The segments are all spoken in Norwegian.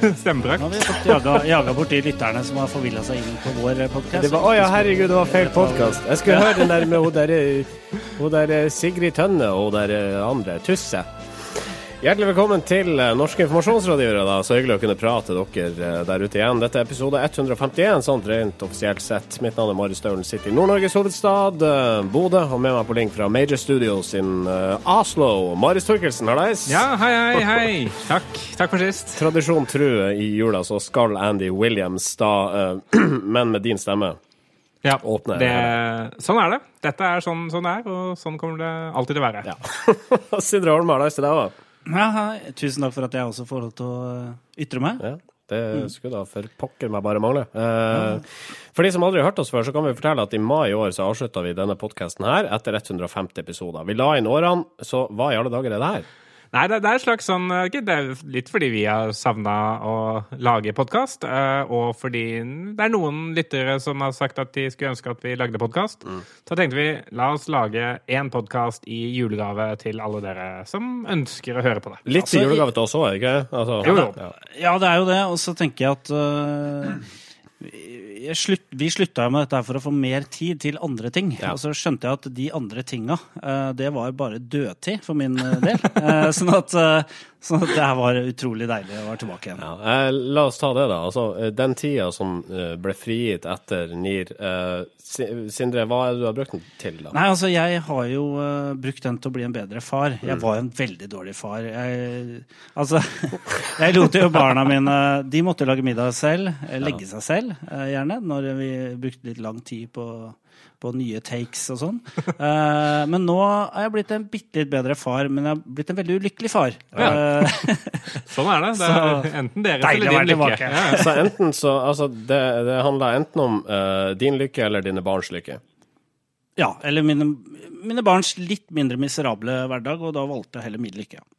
Nå stemmebrøk. har vi fått jaga, jaga bort de lytterne som har forvilla seg inn på vår podkast. Det var, å ja, herregud, det var feil podkast. Jeg skulle høre den der med hun der, hun der Sigrid Tønne og hun der eh, andre, Tusse. Hjertelig velkommen til eh, Norske informasjonsrådgivere. da, Så hyggelig å kunne prate dere eh, der ute igjen. Dette er episode 151, sånn rent offisielt sett. Mitt navn er Marius Staulen, sitter i Nord-Norges hovedstad, eh, Bodø, og med meg på link fra Major Studios in Oslo. Marius Torkelsen, hallais. Ja, hei, hei, hei. Takk. Takk for sist. Tradisjon tru i jula så skal Andy Williams da, men med din stemme Ja, Åpne. det, sånn er det. Dette er sånn, sånn er, og sånn kommer det alltid til å være. Ja. Sindre Holm, hallais til deg òg. Ja. Tusen takk for at jeg også får lov til å eh, ytre meg. Ja, det skulle da for pokker meg bare mangle. Eh, For de som aldri har hørt oss før, så kan vi fortelle at i mai i år så avslutta vi denne podkasten her etter 150 episoder. Vi la inn årene, så hva i alle dager er det her? Nei, det, det er et slags sånn ikke, Det er litt fordi vi har savna å lage podkast, og fordi det er noen lyttere som har sagt at de skulle ønske at vi lagde podkast. Så tenkte vi la oss lage én podkast i julegave til alle dere som ønsker å høre på det. Litt Altså, julegave til oss òg, ikke altså, ja, jo. Ja. Ja, det er jo det. Og så tenker jeg at jeg slutt, Vi slutta med dette for å få mer tid til andre ting. Ja. Og så skjønte jeg at de andre tinga, øh, det var bare dødtid for min øh, del. Eh, sånn, at, sånn det her var utrolig deilig å være tilbake igjen. Ja, eh, la oss ta det, da. Altså, eh, den tida som eh, ble frigitt etter NIR. Eh, Sindre, hva er det du har brukt den til, da? Nei, altså, jeg har jo uh, brukt den til å bli en bedre far. Jeg var en veldig dårlig far. Jeg, altså, jeg lot jo barna mine De måtte lage middag selv, legge seg selv, gjerne, når vi brukte litt lang tid på, på nye takes og sånn. Uh, men nå er jeg blitt en bitte litt bedre far, men jeg har blitt en veldig ulykkelig far. Eh, Sånn er det. Det er enten deres eller din lykke. Ja, Ja. Så enten så Altså, det, det handler enten om uh, din lykke eller dine barns lykke. ja, eller mine, mine barns litt mindre miserable hverdag, og da valgte jeg heller min lykke.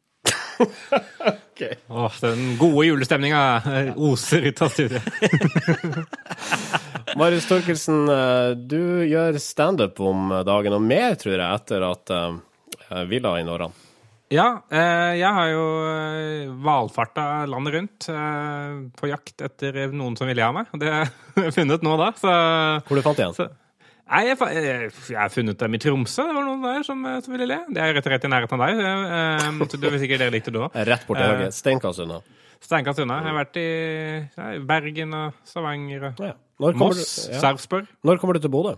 Åh, den gode julestemninga oser ut av studiet. Marius Torkelsen, eh, du gjør standup om dagen og mer, tror jeg, etter at uh, Villa i årene. Ja, eh, jeg har jo eh, valfarta landet rundt eh, på jakt etter noen som ville ha meg. Det har jeg funnet nå, da. Så, Hvor du fant igjen? så Nei, jeg, har funnet dem i Tromsø. Det var noen der som, eh, som ville le. Det er rett og rett i nærheten av deg. eh, så det vil sikkert dere likte det da. Rett borti høyre. Steinkast unna. Steinkast unna. Jeg har vært i Bergen og Stavanger og Ja. Når, kommer Moss, ja. Sarpsborg. Når kommer du til Bodø?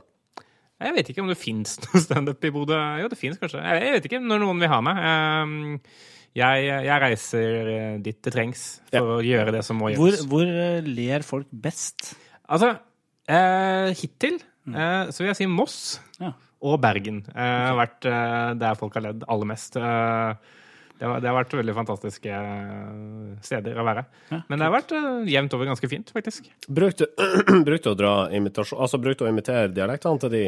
Jeg vet ikke om det fins noe standup i Bodø. Jo, det fins kanskje. Jeg vet ikke når noen vil ha meg. Um, Jeg, jeg reiser eh, dit det trengs for å gjøre det som må gjøres. hvor hvor ler folk best? Altså, eh, hittil eh, så vil jeg si Moss Ja. og Bergen eh, har vært eh, der folk har ledd aller mest. Eh, det, har, det har vært veldig fantastiske eh, steder å være. Ja, Men det har vært eh, jevnt over ganske fint, faktisk. Brukte du å dra imitasjon Altså brukte å imitere dialektene til de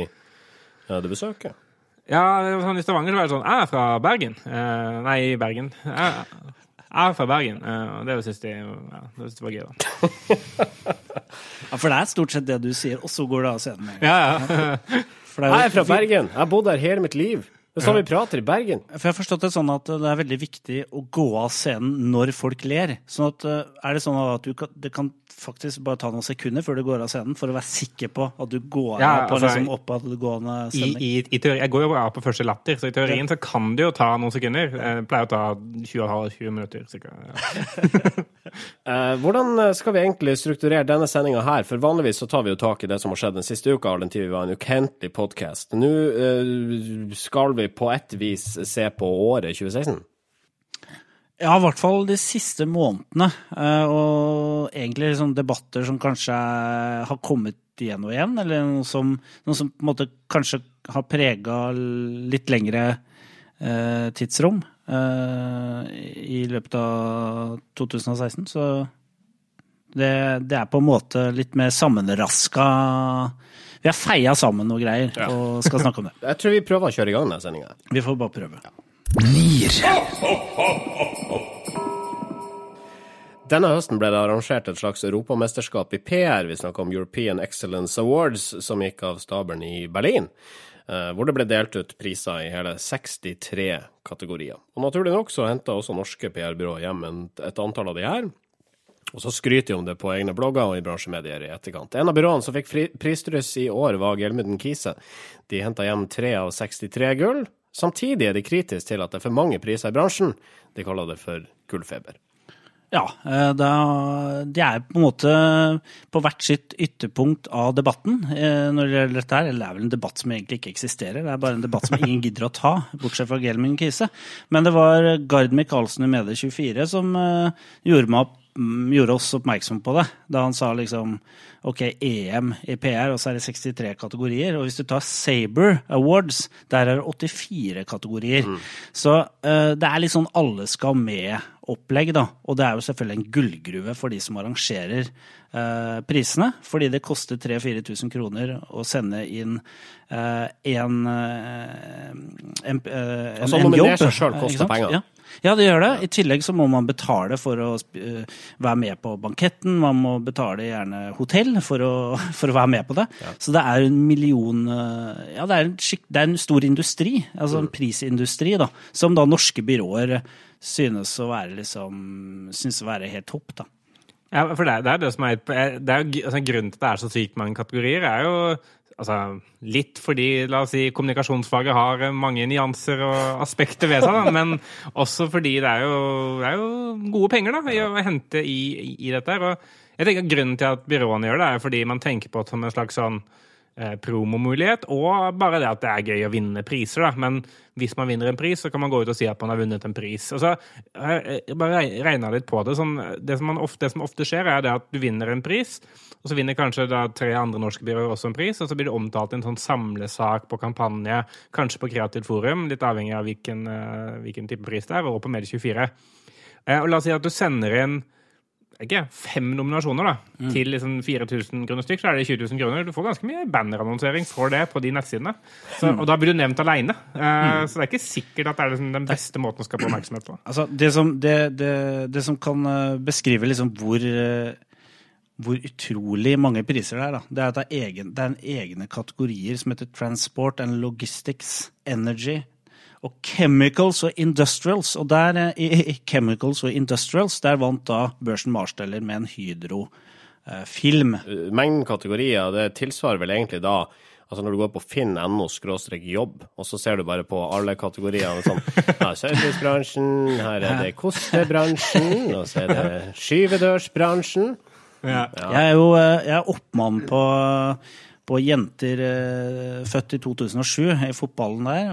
ja, du besøker? Ja, var sånn I Stavanger så var det sånn Jeg er fra Bergen. Eh, nei, Bergen. Jeg, jeg er fra Bergen. Eh, det syns de, ja, det synes de var gøy, da. Ja, For det er stort sett det du sier, og så går det av scenen. Ja, ja. For, det er Jeg er fra Bergen. Jeg har bodd her hele mitt liv. Det er sånn vi prater i Bergen. for jeg har forstått det sånn at det er veldig viktig å gå av scenen når folk ler. Sånn at, eh, er det sånn at du kan, det kan faktisk bare ta noen sekunder før du går av scenen, for å være sikker på at du går Ja, av på altså, liksom oppadgående I, stemning? i, i teori, jeg går jo av på første latter, så i teorien så kan det jo ta noen sekunder. Jeg pleier å ta 20-20 minutter. Cirka. Eh, hvordan skal vi egentlig strukturere denne sendinga her? For vanligvis så tar vi jo tak i det som har skjedd den siste uka, all den tid vi var en ukentlig podkast. Nå eh, skal vi på et vis se på året 2016. Ja, i hvert fall de siste månedene. eh, Og egentlig liksom debatter som kanskje har kommet igjen og igjen, eller noe som, noe som på en måte kanskje har prega litt lengre tidsrom eh, i løpet av 2016. Så Det, det er på en måte litt mer sammenraska Vi har feia sammen noe greier og skal snakke om det. Jeg tror vi prøver å kjøre i gang denne sendinga. Vi får bare prøve. Denne høsten ble det arrangert et slags europamesterskap i PR. Vi snakker om European Excellence Awards, som gikk av stabelen i Berlin. Eh, Hvor det ble delt ut priser i hele 63 kategorier. Og Naturlig nok så henta også norske PR-byråer hjem et antall av de her. Og så skryter de om det på egne blogger og i bransjemedier i etterkant. En av byråene som fikk prisdryss i år, var Gjelmuden Kise. De henta hjem tre av 63 gull. Samtidig er de kritiske til at det er for mange priser i bransjen. De kaller det for gullfeber. Ja, Det da, de er på en måte på hvert sitt ytterpunkt av debatten eh, når det gjelder dette her. Eller det er vel en debatt som egentlig ikke eksisterer, det er bare en debatt som ingen gidder å ta, bortsett fra Gelmin Kise. Men det var Gard Michaelsen i Medie24 som eh, gjorde, meg opp, mm, gjorde oss oppmerksom på det, da han sa liksom OK, EM i PR, og så er det 63 kategorier. Og hvis du tar Saber Awards, der er det 84 kategorier. Så uh, det er litt sånn alle skal med-opplegg, da. Og det er jo selvfølgelig en gullgruve for de som arrangerer eh, prisene. Fordi det koster 3000-4000 kroner å sende inn eh, en, en, en, eh, en, Altså, en nominere jobb. seg selv eh, koster penger. Ja. Ja, det gjør det. I tillegg så må man betale for å øh, være med på banketten. Man må betale gjerne hotell for å, for å være med på det. Så det er en million øh, Ja, det er en, det er en stor industri, altså en prisindustri, da, som da norske byråer synes å være liksom Synes å være helt topp, da. Ja, for det, det er det som er, det er altså, Grunnen til at det er så sykt mange kategorier, er jo altså, litt fordi la oss si, kommunikasjonsfaget har mange nyanser og aspekter ved seg, da, men også fordi det er jo, det er jo gode penger da, å hente i, i dette. og jeg tenker Grunnen til at byråene gjør det, er fordi man tenker på det som en slags sånn promomulighet, og bare det at det er gøy å vinne priser. da, Men hvis man vinner en pris, så kan man gå ut og si at man har vunnet en pris. Og så Jeg bare regna litt på det. sånn, det, som ofte, det som ofte skjer, er det at du vinner en pris, og så vinner kanskje da tre andre norske byråer også en pris, og så blir det omtalt i en sånn samlesak på kampanje, kanskje på Kreativt Forum, litt avhengig av hvilken, eh, hvilken type pris det er, og på Medie24. Eh, og la oss si at du sender inn ikke, fem nominasjoner da, til liksom 4000 kroner stykk, så er det 20 000 kroner. Du får ganske mye bannerannonsering for det på de nettsidene. Så, og da blir du nevnt aleine. Så det er ikke sikkert at det er liksom den beste måten å skape oppmerksomhet på. Altså, det som, det, det, det som kan øh, beskrive liksom hvor, øh, hvor utrolig mange priser det er, da, det er at det er, egen, det er en egne kategorier som heter transport and logistics, energy og chemicals og industrials. Og der, øh, i, i chemicals og industrials, der vant da Børsen Marsteller med en Hydro-film. Mengden kategorier, det tilsvarer vel egentlig da Altså når du går på finn.no skråstrek jobb, og så ser du bare på alle kategoriene sånn ja, Servicebransjen, her er det kostebransjen, og så er det skyvedørsbransjen. Ja. Jeg er jo jeg er oppmann på, på jenter øh, født i 2007 i fotballen der.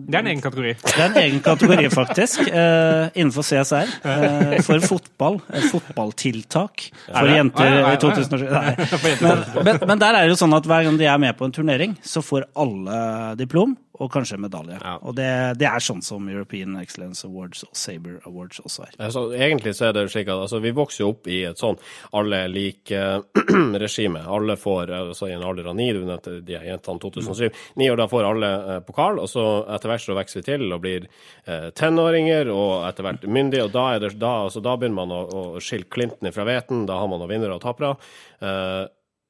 Det er en egen kategori. Det er en egen kategori, faktisk, eh, innenfor CSR. eh, for fotball. Fotballtiltak for jenter i ja. 2007. Nei. Men, men, men der er det jo sånn at hver gang de er med på en turnering, så får alle diplom og kanskje medalje. Ja. Og det, det er sånn som European Excellence Awards og Saber Awards også er. Altså, egentlig så er det slik at altså, vi vokser jo opp i et sånn alle like-regime. Alle får, altså i en alder av ni, du nevnte de jentene 2007, ni år da får alle eh, pokal, og så etter hvert så vokser vi til og blir eh, tenåringer og etter hvert myndige, og da, er det, da, altså, da begynner man å, å skille klinten fra hveten, da har man noen vinnere og tapere. Eh,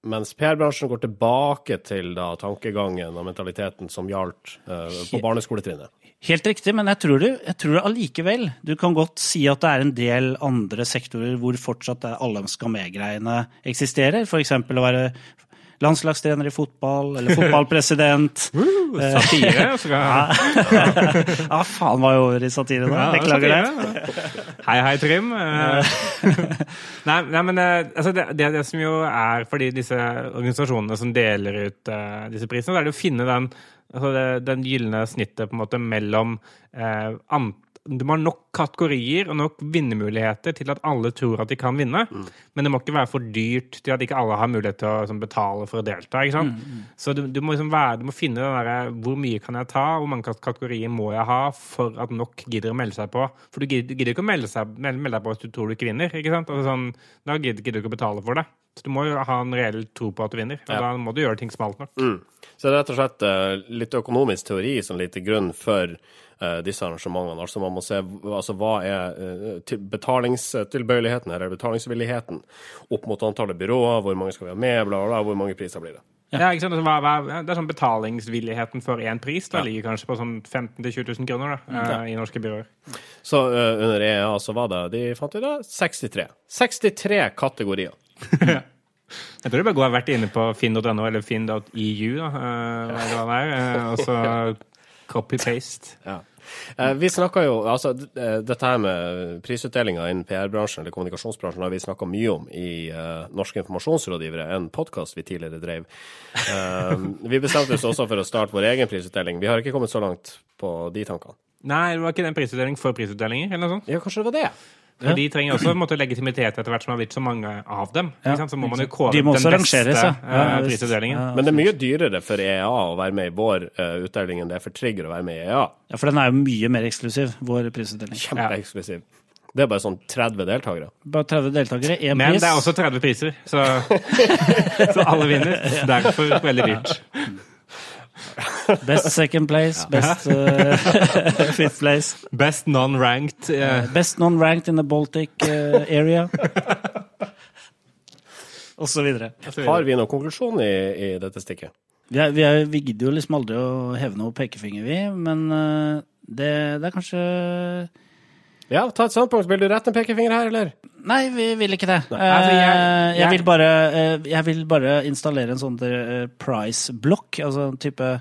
mens PR-bransjen går tilbake til da tankegangen og mentaliteten som gjaldt uh, på barneskoletrinnet. Helt riktig, men jeg tror det, jeg tror det allikevel. Du kan godt si at det er en del andre sektorer hvor fortsatt alle skal med-greiene eksisterer. F.eks. å være landslagstrener i fotball, eller fotballpresident. Eh, Satire. Så skal, ja, faen var jo over i satire da. Beklager det. Hei, hei, Trym. Eh, nei, nei, men eh, altså, det, det, det som jo er for disse organisasjonene som deler ut uh, disse prisene, det er det å finne den, altså det, den gylne snittet på en måte mellom uh, ant, du må ha nok kategorier og nok vinnermuligheter til at alle tror at de kan vinne. Mm. Men det må ikke være for dyrt til at ikke alle har mulighet til å sånn, betale for å delta. sant? Mm, Så du, du, må liksom være, du må finne den derre Hvor mye kan jeg ta? Hvor mange kategorier må jeg ha for at nok gidder å melde seg på? For du gidder, gidder ikke å melde, seg, melde, melde deg på hvis du tror du ikke vinner. ikke sant? Altså, sånn, da gidder, gidder du ikke å betale for det. Så du må jo ha en reell tro på at du vinner. Og Ja. da må du gjøre ting smalt nok. Så det er rett og slett uh, litt økonomisk teori som ligger til grunn for uh, disse arrangementene. Altså man må se altså, hva er uh, betalingstilbøyeligheten eller betalingsvilligheten opp mot antallet byråer, hvor mange skal vi ha med, bla, bla, bla, hvor mange priser blir det. Ja, Ja? Altså, det er sånn Betalingsvilligheten for én pris da, ligger kanskje på sånn 15 000-20 000 kroner da, i norske byråer. Så uh, under EA så var det de fant ut da 63. 63 kategorier. Jeg tror du bare går vært inne på finn.no eller finn.eu, da, eh, eller hva det er, eh, og så copy-paste. Ja. Eh, Vi snakka jo Altså, eh, dette her med prisutdelinga innen PR-bransjen eller kommunikasjonsbransjen har vi snakka mye om i uh, Norske informasjonsrådgivere, en podkast vi tidligere drev. Uh, vi bestemte oss også for å starte vår egen prisutdeling. Vi har ikke kommet så langt på de tankene. Nei, det var ikke den prisutdeling for prisutdelinger, eller noe sånt? Ja, kanskje det var det? For de trenger også en måte, legitimitet etter hvert som det har blitt så mange av dem. Ja, ikke sant? Så må man jo kåre De må den beste ja. eh, Ja, prisutdelingen. Ja. Men det er mye dyrere for EA å være med i vår eh, utdeling enn det er for Trigger å være med i EA. Ja, for den er jo mye mer eksklusiv, vår prisutdeling. Kjempeeksklusiv. Det er bare sånn 30 deltakere. Bare 30 deltakere, én Men pris. det er også 30 priser, så, så alle vinner. Derfor veldig dyrt. Best second place, best uh, fifth place. Best non-ranked. Yeah. Best non-ranked in the Baltic uh, area. Og så videre. Har vi noen konklusjon i, i dette stikket? Vi, er, vi, er, vi gidder jo liksom aldri å heve noe pekefinger, vi, men uh, det, det er kanskje Ja, ta et standpunkt. Vil du rette en pekefinger her, eller? Nei, vi vil ikke det. Altså, jeg- Eh, jeg, jeg- vil bare, eh, jeg vil bare installere en sånn eh, price-blokk, altså en type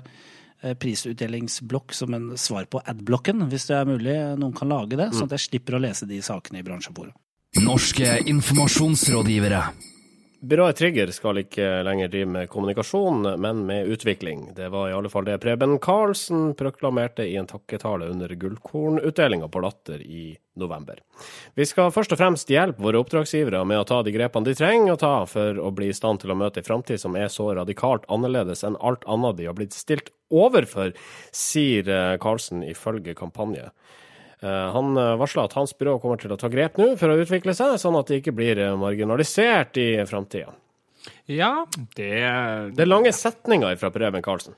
prisutdelingsblokk som en svar på adblocken, hvis det er mulig. Noen kan lage det, sånn at jeg slipper å lese de sakene i bransjebordet. Norske informasjonsrådgivere. Byrået Trigger skal ikke lenger drive med kommunikasjon, men med utvikling. Det var i alle fall det Preben Karlsen proklamerte i en takketale under Gullkornutdelinga på Latter i november. Vi skal først og fremst hjelpe våre oppdragsgivere med å ta de grepene de trenger å ta for å bli i stand til å møte en framtid som er så radikalt annerledes enn alt annet de har blitt stilt overfor, sier Karlsen ifølge kampanje. Eh, Han varsla varsler at hans byrå kommer til å ta grep nå for å utvikle seg, sånn at de ikke blir eh, marginalisert i framtida. Ja, det, Det er lange setninger fra Preben Karlsen.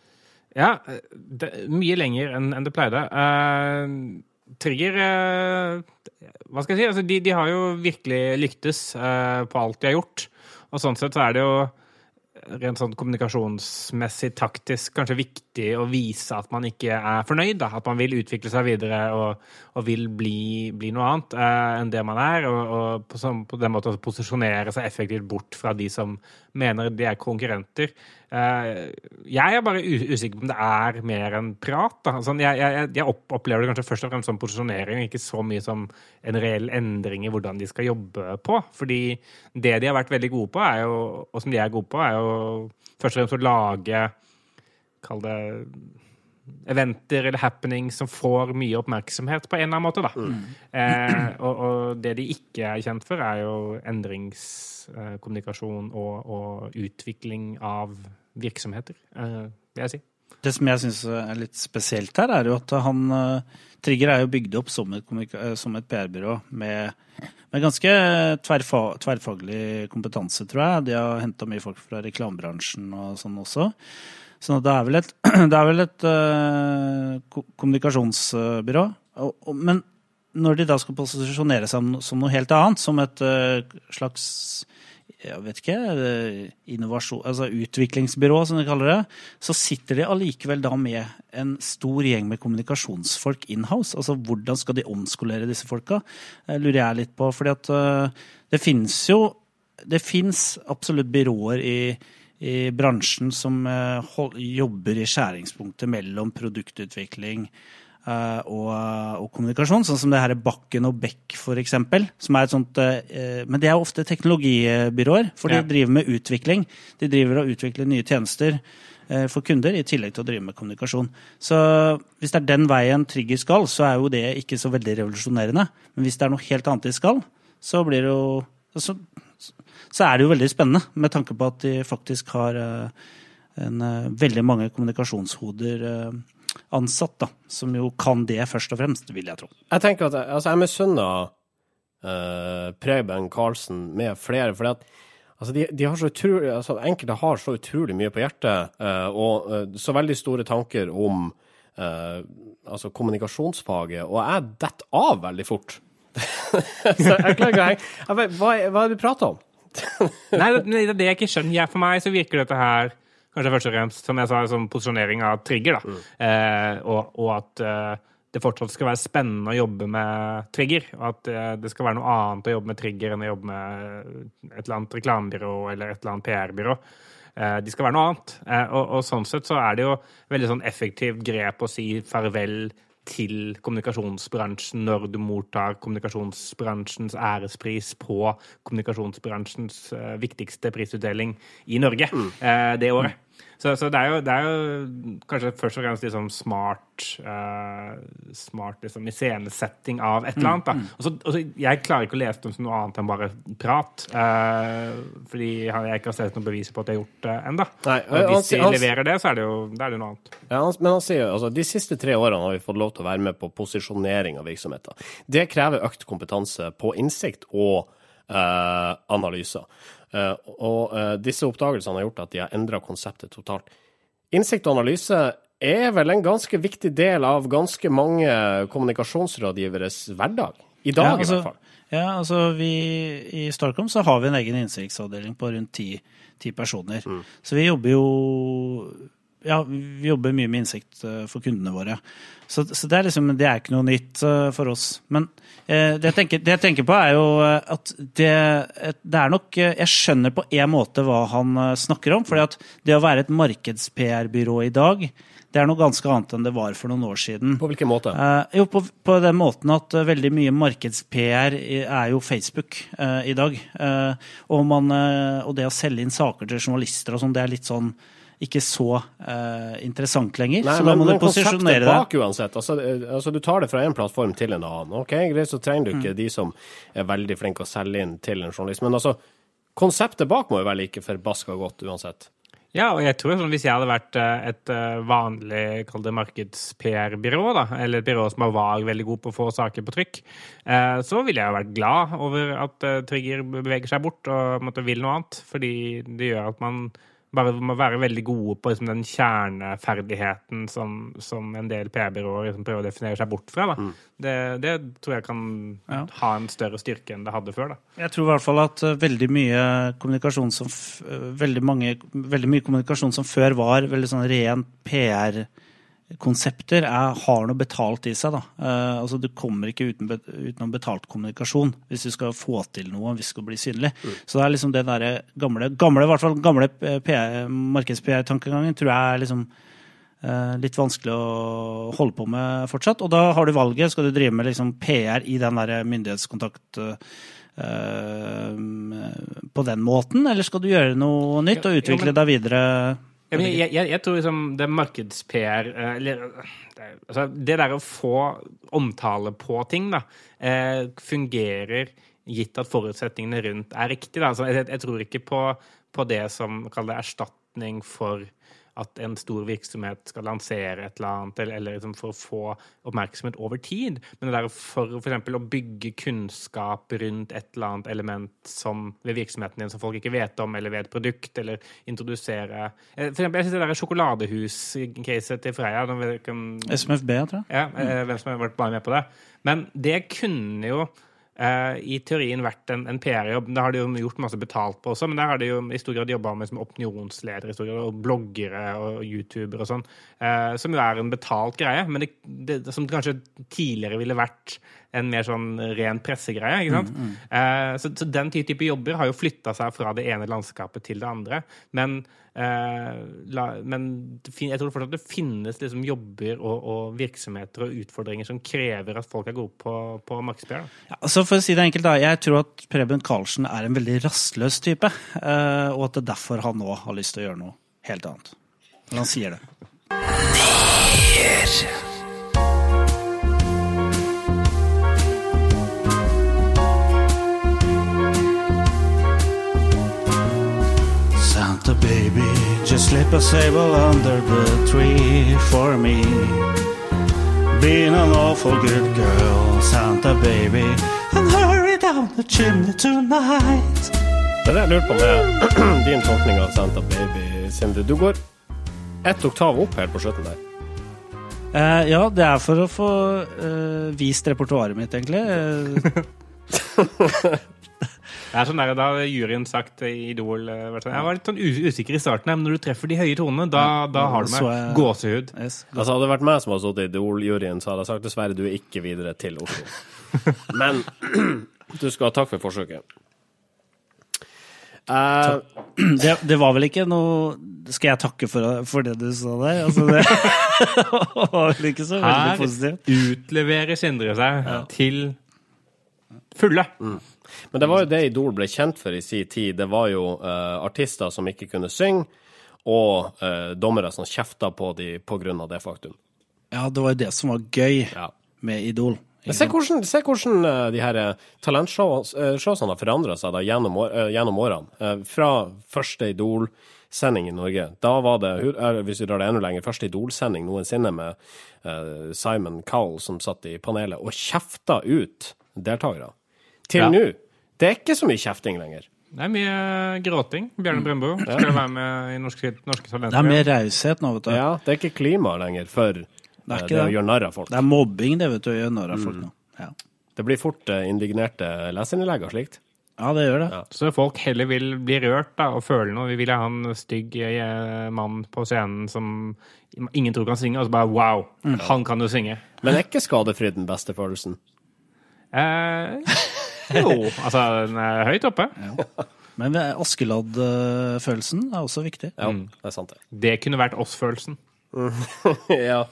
Ja, det, mye lenger enn det pleide. Uh, Trigger uh, Hva skal jeg si? Altså, de, de har jo virkelig lyktes uh, på alt de har gjort. Og sånn sett så er det jo rent sånn kommunikasjonsmessig, taktisk, kanskje viktig å vise at man ikke er fornøyd. Da. At man vil utvikle seg videre og, og vil bli, bli noe annet eh, enn det man er. Og, og på, sånn- på den måten posisjonere seg effektivt bort fra de som mener de er konkurrenter. Eh, jeg er bare usikker på om det er mer enn prat. Da. Sånn, jeg jeg, jeg opplever det kanskje først og fremst som posisjonering, ikke så mye som en reell endring i hvordan de skal jobbe på. Fordi det de har vært veldig gode på, jo, og som de er gode på, er jo først og fremst å lage Kall det eventer eller happenings som får mye oppmerksomhet på en eller annen måte. Da. Eh, og, og det de ikke er kjent for, er jo endringskommunikasjon og, og utvikling av virksomheter, eh, vil jeg si. Det som jeg syns er litt spesielt her, er jo at han eh, Trigger er jo bygd opp som et, eh, et PR-byrå med, med ganske tverrfa, tverrfaglig kompetanse, tror jeg. De har henta mye folk fra reklamebransjen og sånn også. Så det er vel et, er vel et uh, kommunikasjonsbyrå. Men når de da skal posisjonere seg som, noe helt annet, som et uh, slags jeg vet ikke, eh, innovasjon, altså utviklingsbyrå, som de kaller det, så sitter de allikevel da med en stor gjeng med kommunikasjonsfolk in-house. Altså hvordan skal de omskolere disse folka, lurer jeg litt på. fordi at det finnes jo Det fins absolutt byråer i, i bransjen som eh, jobber i skjæringspunktet mellom produktutvikling, eh, og, og kommunikasjon, sånn som det her Bakken og Beck for eksempel, som er et sånt, eh, Men det er ofte teknologibyråer, for de Ja. driver med utvikling. De driver og utvikler nye tjenester eh, for kunder, i tillegg til å drive med kommunikasjon. Så hvis det er den veien Trigger skal, så er jo det ikke så veldig revolusjonerende. Men hvis det er noe helt annet de skal, så blir det jo så, så er det jo veldig spennende, med tanke på at de faktisk har eh, en, eh, veldig mange kommunikasjonshoder eh, ansatt, da, som jo kan det først og fremst, vil jeg tro. Jeg tenker at jeg, altså, jeg misunner uh, Preben Karlsen med flere, at altså, de, de har så utrolig, altså, enkelte har så utrolig mye på hjertet, uh, og uh, så veldig store tanker om altså, kommunikasjonsfaget, og jeg detter av veldig fort. så jeg klarer ikke å henge Hva, er- hva er det du prater om? Nei, det, det er det jeg ikke skjønner. Ja, for meg så virker dette her kanskje først og fremst, som jeg sa, som posisjonering av trigger. da. Eh, og, og at eh, det fortsatt skal være spennende å jobbe med trigger. Og at eh, det skal være noe annet å jobbe med trigger enn å jobbe med et eller annet reklamebyrå eller et eller annet PR-byrå. Eh, de skal være noe annet. Eh, og, og sånn sett så er det jo veldig sånn effektivt grep å si farvel til kommunikasjonsbransjen når du mottar kommunikasjonsbransjens ærespris på kommunikasjonsbransjens eh, viktigste prisutdeling i Norge mm. det året. Så, så det, er jo, det er jo kanskje først og fremst liksom smart uh, smart liksom iscenesetting av et eller annet. Da. mm. Også, også, jeg klarer ikke å lese det som noe annet enn bare prat. Uh, fordi jeg ikke har sett noen beviser på at jeg har gjort det ennå. Hvis de han- leverer det, så er det jo, det er det noe annet. Ja, han, men han sier altså, de siste tre årene har vi fått lov til å være med på posisjonering av virksomheter. Det krever økt kompetanse på innsikt og analyser. Eh, og eh, disse oppdagelsene har gjort at de har endra konseptet totalt. Innsikt og analyse er vel en ganske viktig del av ganske mange kommunikasjonsrådgiveres hverdag. I dag, Ja, i altså, hvert fall. Ja, altså vi, I Starcom så har vi en egen innsiktsavdeling på rundt ti, ti personer. Mm. Så vi jobber jo ja, vi jobber mye med innsikt eh, for kundene våre. Så, så det, er liksom, det er ikke noe nytt eh, for oss. Men eh, det, jeg tenker, det jeg tenker på, er jo eh, at det, det er nok Jeg skjønner på en måte hva han snakker om. For det å være et markeds-PR-byrå i dag, det er noe ganske annet enn det var for noen år siden. På hvilken måte? Eh, jo, på, på den måten at veldig mye markeds-PR er jo Facebook eh, i dag. Eh, og, man, og det å selge inn saker til journalister og sånn, det er litt sånn ikke så eh, interessant lenger. Nei, så da må du men konseptet posisjonere bak uansett. Altså, eh, altså, du tar det fra en plattform til en annen. Ok, greit, så trenger du ikke Mm. de som er veldig flinke å selge inn til en journalist. Men altså, konseptet bak må jo være like forbaska godt uansett. Ja, og jeg tror sånn, hvis jeg hadde vært eh, et eh, vanlig kall det markeds-PR-byrå, da, eller et byrå som var veldig god på å få saker på trykk, eh, så ville jeg vært glad over at Trigger beveger seg bort og måtte, vil noe annet. Fordi det gjør at man bare må være veldig gode på liksom, den kjerneferdigheten som, som en del PR-byråer liksom, prøver å definere seg bort fra. Da. Det, det tror jeg kan Ja. ha en større styrke enn det hadde før. Da. Jeg tror i hvert fall at eh, veldig mye kommunikasjon som f- eh, veldig, mange, veldig mye kommunikasjon som før var veldig sånn ren PR-konsepter, er, har noe betalt i seg. Da. Eh, altså, du kommer ikke uten, utenom betalt kommunikasjon hvis du skal få til noe, hvis du skal bli synlig. Så det er liksom den der gamle, gamle, i hvert fall gamle markeds-PR-tankegangen tror jeg er liksom eh, litt vanskelig å holde på med fortsatt. Og da har du valget. Skal du drive med liksom PR i den der myndighetskontakt eh, på den måten, eller skal du gjøre noe nytt og utvikle deg videre? Jeg, jeg, jeg tror liksom det markeds-PR eh, eller, altså, det der å få omtale på ting, da, eh, fungerer gitt at forutsetningene rundt er riktige. Altså, jeg, jeg tror ikke på, på det som kalles erstatning for at en stor virksomhet skal lansere et eller annet, eller, eller liksom for å få oppmerksomhet over tid. Men det der for f.eks. å bygge kunnskap rundt et eller annet element som ved virksomheten din som folk ikke vet om, eller ved et produkt, eller introdusere Eh, For eksempel, jeg synes det der sjokoladehus-caset til Freia SMFB, tror jeg. ja, eh, hvem som har vært bare med på det. Men det kunne jo eh, i teorien vært en, en PR-jobb. Det har de jo gjort masse betalt på også, men der har de jo i stor grad jobba med som opinionsledere grad, og bloggere og youtubere og sånn, uh, som jo er en betalt greie, men det, det, som kanskje tidligere ville vært en mer sånn ren pressegreie. ikke sant? Eh, så, så den type jobber har jo flytta seg fra det ene landskapet til det andre. Men, eh, la, men jeg tror fortsatt det finnes liksom jobber og, og virksomheter og utfordringer som krever at folk er gode på, på markedsføring. Ja, så for å si det enkelt, da. Jeg tror at Preben Karlsen er en veldig rastløs type. eh, Og at det er derfor han nå har lyst til å gjøre noe helt annet. Når han sier det. Santa baby, just slip a sable under the tree for me. Being an awful good girl, Santa baby, and hurry down the chimney tonight. Det er det jeg lurte på med din tolkning av Santa Baby, Sindre. Du går ett oktav opp helt på slutten der. Eh, ja, det er for å få eh, vist repertoaret mitt, egentlig. Eh, Det er sånn der, Da har juryen sagt i Idol eh, sånn, Jeg var litt sånn usikker i starten, men når du treffer de høye tonene, da, da har du meg. jeg- gåsehud. yes. Altså, hadde det vært meg som hadde sittet i Idol-juryen, så hadde jeg sagt dessverre, du er ikke videre til Oslo. Men du skal ha takk for forsøket. Uh, det, det var vel ikke noe Skal jeg takke for, for det du sa der? Altså, det var vel ikke så veldig positivt. Her utleverer Sindre seg til fulle. men det var jo det Idol ble kjent for i sin tid. Det var jo uh, artister som ikke kunne synge, og uh, dommere som kjefta på dem av det faktum. Ja, det var jo det som var gøy Ja. med Idol. Men se hvordan, se hvordan eh, de her talentshowene har forandra seg da, gjennom, gjennom årene. Fra første Idol-sending i Norge. Da var det, hvis vi drar det enda lenger, første Idol-sending noensinne med Simon Cowell som satt i panelet og kjefta ut deltakere. Til Ja. nå. Det er ikke så mye kjefting lenger. Det er mye gråting. Bjørne Brøndbo skal være med i Norske, norske Talenter. Det er mer raushet nå, vet du. Ja, Det er ikke klima lenger for det, det, ikke å det. gjøre narr av folk. Det er mobbing, det, vet du, å gjøre narr av folk nå. Ja. Det blir fort eh, indignerte leserinnlegg og slikt. ja, det gjør det. Ja. Så folk heller vil bli rørt da, og føle noe. Vi vil ha en stygg eh, mann på scenen som ingen tror kan synge, og så bare wow, han kan jo synge. Men er ikke skadefryd den beste følelsen? Eh, jo, altså den er høyt oppe. Men Askeladd-følelsen er også viktig. Ja, det er sant, det. Det kunne vært oss-følelsen. ja.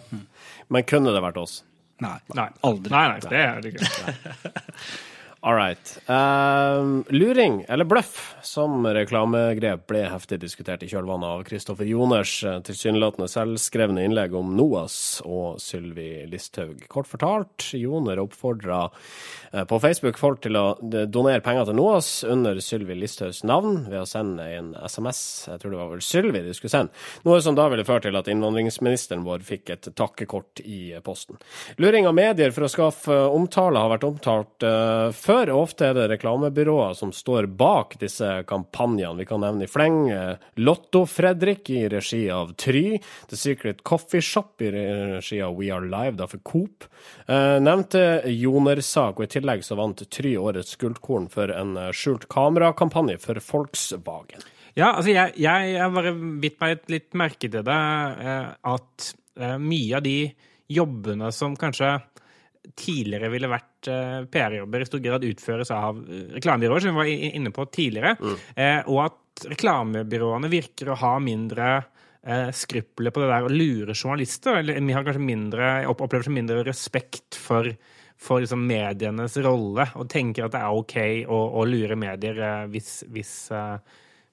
Men kunne det vært oss? Nei. Nei. Aldri. Nei, nei, det er det ikke. All right. Ehm, luring, eller bløff, som reklamegrep ble heftig diskutert i kjølvannet av Kristoffer Joners eh, tilsynelatende selvskrevne innlegg om NOAS og Sylvi Listhaug. Kort fortalt, Joner oppfordra eh, på Facebook folk til å donere penger til NOAS under Sylvi Listhaugs navn ved å sende en SMS. Jeg tror det var vel Sylvi de skulle sende. Noe som da ville føre til at innvandringsministeren vår fikk et takkekort i posten. Luring av medier for å skaffe omtale har vært omtalt uh, før. Og Ofte er det reklamebyråer som står bak disse kampanjene. Vi kan nevne i fleng eh, Lotto-Fredrik i regi av Try, The Secret Coffee Shop i regi av We Are Live, da for Coop. Eh, nevnte Joner-sak, og i tillegg så vant Try årets gullkorn for en eh, skjult kamerakampanje for Volkswagen. Ja, altså jeg, jeg, jeg bare bitt meg et litt merke til det, at mye av de jobbene som kanskje tidligere ville vært eh, PR-jobber, i stor grad utføres av eh, reklamebyråer, som vi var inne på tidligere, eh, og at reklamebyråene virker å ha mindre skrupler på det der å lure journalister, eller vi har kanskje mindre, opplever mindre respekt for for liksom medienes rolle, og tenker at det er OK å, å lure medier hvis, hvis,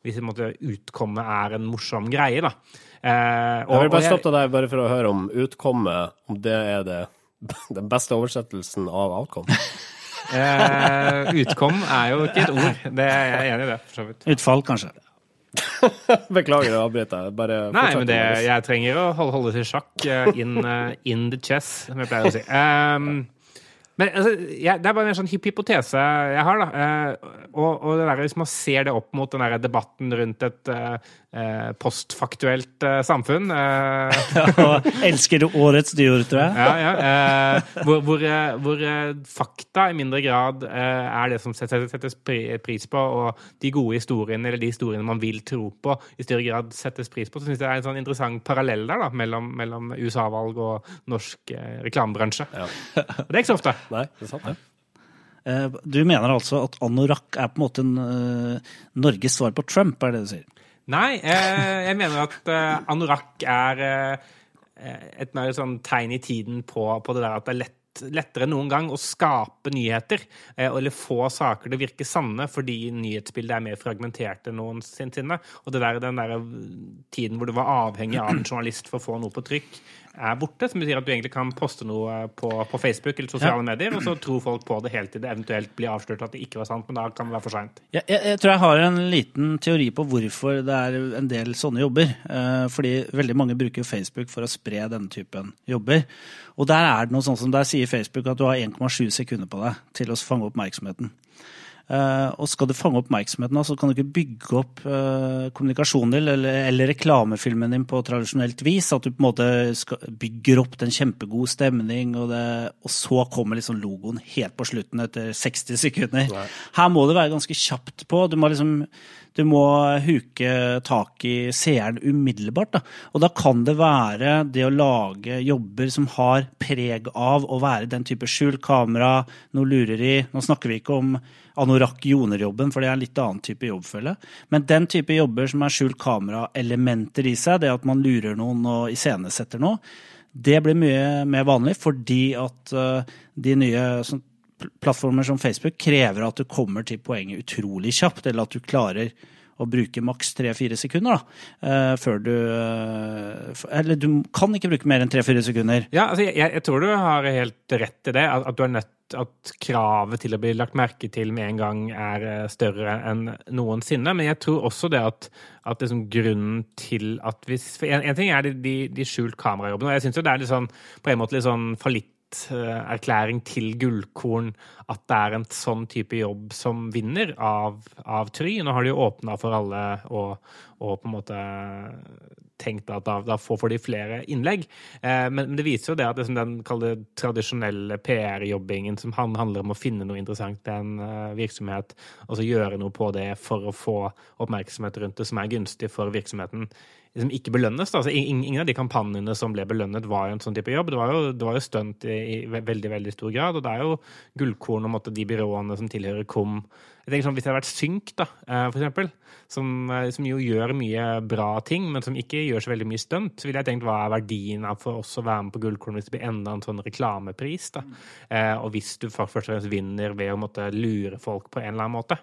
hvis utkommet er en morsom greie. Da. Eh, og- Jeg vil bare stoppe deg bare for å høre om utkommet, om det er det, den beste oversettelsen av outcome. Eh, utkom er jo ikke et ord. Det er jeg enig i det, for så vidt. Utfall, kanskje. Beklager å avbryte. Bare Nei, men det, jeg trenger å holde, holde til sjakk eh, in, eh, in the chess, som jeg pleier å si. Um, men altså, jeg, det er bare en sånn hypotese jeg har, da. Eh, og, og det der, hvis man ser det opp mot den der debatten rundt et eh, eh, postfaktuelt eh, samfunn eh, Og elsker årets dyr, tror jeg. Ja, ja. Eh, hvor hvor, hvor eh, fakta i mindre grad eh, er det som settes, settes pris på, og de gode historiene, eller de historiene man vil tro på, i større grad settes pris på. Så syns jeg det er en sånn interessant parallell der da, mellom, mellom USA-valg og norsk eh, reklamebransje. Og det er ikke så ofte. Nei, det er sant, det. Eh, Du mener altså at anorakk er på en måte en, uh, Norges svar på Trump, er det du sier? Nei, eh, jeg mener at eh, anorakk er eh, et mer sånn tegn i tiden på, på det der at det er lett, lettere enn noen gang å skape nyheter, eh, eller få saker til å virke sanne, fordi nyhetsbildet er mer fragmentert enn noensinne. Og det der, den der tiden hvor du var avhengig av en journalist for å få noe på trykk, er borte. Som betyr at du egentlig kan poste noe på, på Facebook eller sosiale medier, og så tror folk på det helt til det eventuelt blir avslørt at det ikke var sant, men da kan det være for seint. Jeg, jeg, jeg tror jeg har en liten teori på hvorfor det er en del sånne jobber. Eh, fordi veldig mange bruker Facebook for å spre denne typen jobber. Og der er det noe sånt som der sier Facebook at du har 1,7 sekunder på deg til å fange oppmerksomheten. Eh, og skal du fange oppmerksomheten, så kan du ikke bygge opp eh, kommunikasjonen din eller, eller reklamefilmen din på tradisjonelt vis. At du på en måte skal, bygger opp den kjempegod stemning, og, det, og så kommer liksom logoen helt på slutten etter 60 sekunder. Her må du være ganske kjapt på. Du må liksom du må huke tak i seeren umiddelbart. Da. Og da kan det være det å lage jobber som har preg av å være den type skjult kamera, noe lureri. Nå snakker vi ikke om anorakk joner-jobben, for det er en litt annen type jobbfølge. Men den type jobber som er skjult kamera-elementer i seg, det at man lurer noen og iscenesetter noe, det blir mye mer vanlig fordi at uh, de nye plattformer som Facebook krever at du kommer til poenget utrolig kjapt, eller at du klarer å bruke maks tre-fire sekunder da, uh, før du uh, Eller du kan ikke bruke mer enn tre-fire sekunder. Ja, altså, jeg, jeg, tror du har helt rett i det. At, at, nødt at kravet til å bli lagt merke til med en gang er større enn noensinne. Men jeg tror også det at, at liksom grunnen til at hvis en, en, ting er de, de, de skjult kamerajobbene. og Jeg syns jo det er litt sånn, på en måte litt sånn fallitt erklæring til gullkorn at det er en sånn type jobb som vinner av, av Try. Nå har de jo åpna for alle og, og, på en måte tenkt at da, da får de flere innlegg. Eh, men, men, det viser jo det at det den tradisjonelle PR-jobbingen som handler om å finne noe interessant til en uh, virksomhet, og så gjøre noe på det for å få oppmerksomhet rundt det som er gunstig for virksomheten, liksom ikke belønnes. Altså, ingen av de kampanjene som ble belønnet, var en sånn type jobb. Det var jo, det var jo stunt i, i, veldig veldig stor grad. Og det er jo gullkorn om at de byråene som tilhører KOM jeg tenker sånn, Hvis det hadde vært Synk, da, eh, for eksempel, som, eh, som, jo gjør mye bra ting, men som ikke gjør så veldig mye stunt, så ville jeg tenkt hva er verdien av for oss å være med på Gullkorn hvis det blir enda en sånn reklamepris? da, eh, Og hvis du først og fremst vinner ved å måtte lure folk på en eller annen måte.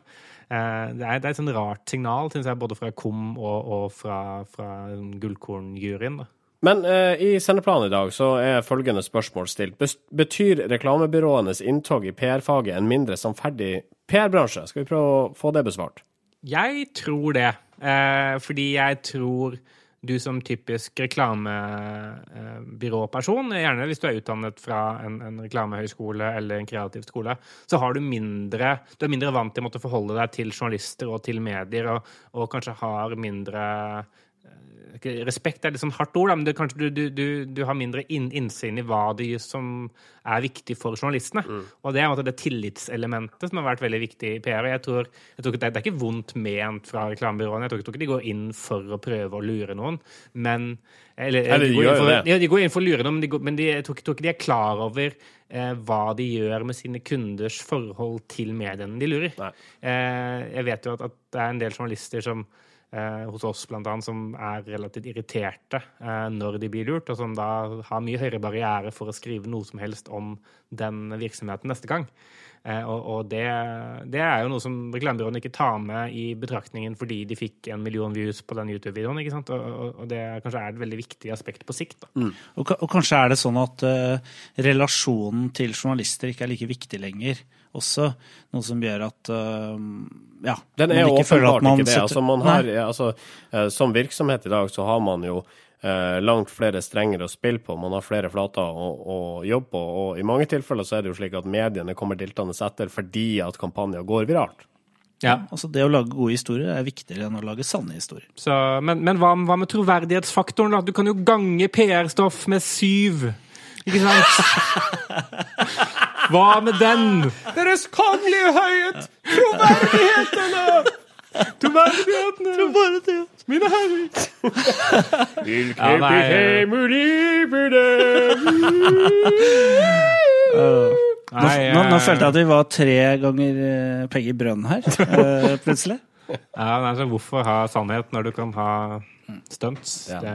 Det er, det er et sånn rart signal, synes jeg, både fra KOM og, og fra, fra Gullkorn-juryen. Men eh, i sendeplanen i dag så er følgende spørsmål stilt. Betyr reklamebyråenes inntog i PR-faget en mindre samferdig PR-bransje? Skal vi prøve å få det besvart? Jeg tror det. Eh, fordi jeg tror du som typisk reklamebyråperson, gjerne hvis du er utdannet fra en, en, reklamehøyskole eller en kreativ skole, så har du mindre Du er mindre vant til å måtte forholde deg til journalister og til medier, og, og kanskje har mindre Respekt er litt sånn hardt ord, da, men det, kanskje du, du, du, har mindre inn, innsyn i hva det som er viktig for journalistene. Mm. Og det er måte, det tillitselementet som har vært veldig viktig i PR. og jeg tror, jeg tror det, det, er ikke vondt ment fra reklamebyråene. Jeg tror, ikke de går inn for å prøve å lure noen. Men eller, eller de, de, går for, ja, de, går inn for, å lure noen, men, de, går, men jeg tror, tror, ikke de er klar over eh, hva de gjør med sine kunders forhold til mediene de lurer. Eh, jeg vet jo at, at det er en del journalister som hos oss blant annet, som er relativt irriterte eh, når de blir lurt, og som da har mye høyere barriere for å skrive noe som helst om den virksomheten neste gang. Eh, og, og det, det, er jo noe som reklamebyråene ikke tar med i betraktningen fordi de fikk en million views på den YouTube-videoen. ikke sant? Og, og, det kanskje er et veldig viktig aspekt på sikt. Mm. Og, og, kanskje er det sånn at uh, relasjonen til journalister ikke er like viktig lenger også. Noe som gjør at uh, ja, Den er jo åpenbart ikke det. Altså, har, altså, uh, som virksomhet i dag så har man jo uh, langt flere strenger å spille på. Man har flere flater å, å, jobbe på. Og i mange tilfeller så er det jo slik at mediene kommer diltende etter fordi at kampanjer går viralt. Ja. Altså Det å lage gode historier er viktigere enn å lage sanne historier. Så, men, men hva, hva, med troverdighetsfaktoren? da? Du kan jo gange PR-stoff med syv. Ikke sant? Hva med den? Deres kongelige høyhet! Troverdighetene! Troverdighet. Mine herrer! Hvilke ja, behemolige Nå, nå, nå følte jeg at vi var tre ganger eh, Peggy Brønn her, eh, plutselig. Ja, nei, så Hvorfor ha sannhet når du kan ha stunts? Ja. Det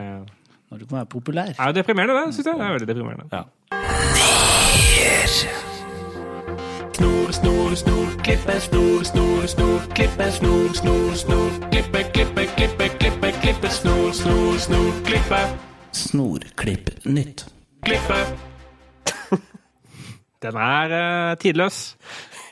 Når du kan være populær. er deprimerende, det. Synes jeg. Det er veldig deprimerende. Ja. Snor, snor, snor, klippe, snor, snor, snor, klippe, snor, snor, snor, klippe, klippe, klippe, klippe, klippe, snor, snor, snor, klippe, Snorklipp nytt. klippe. Den er uh, tidløs.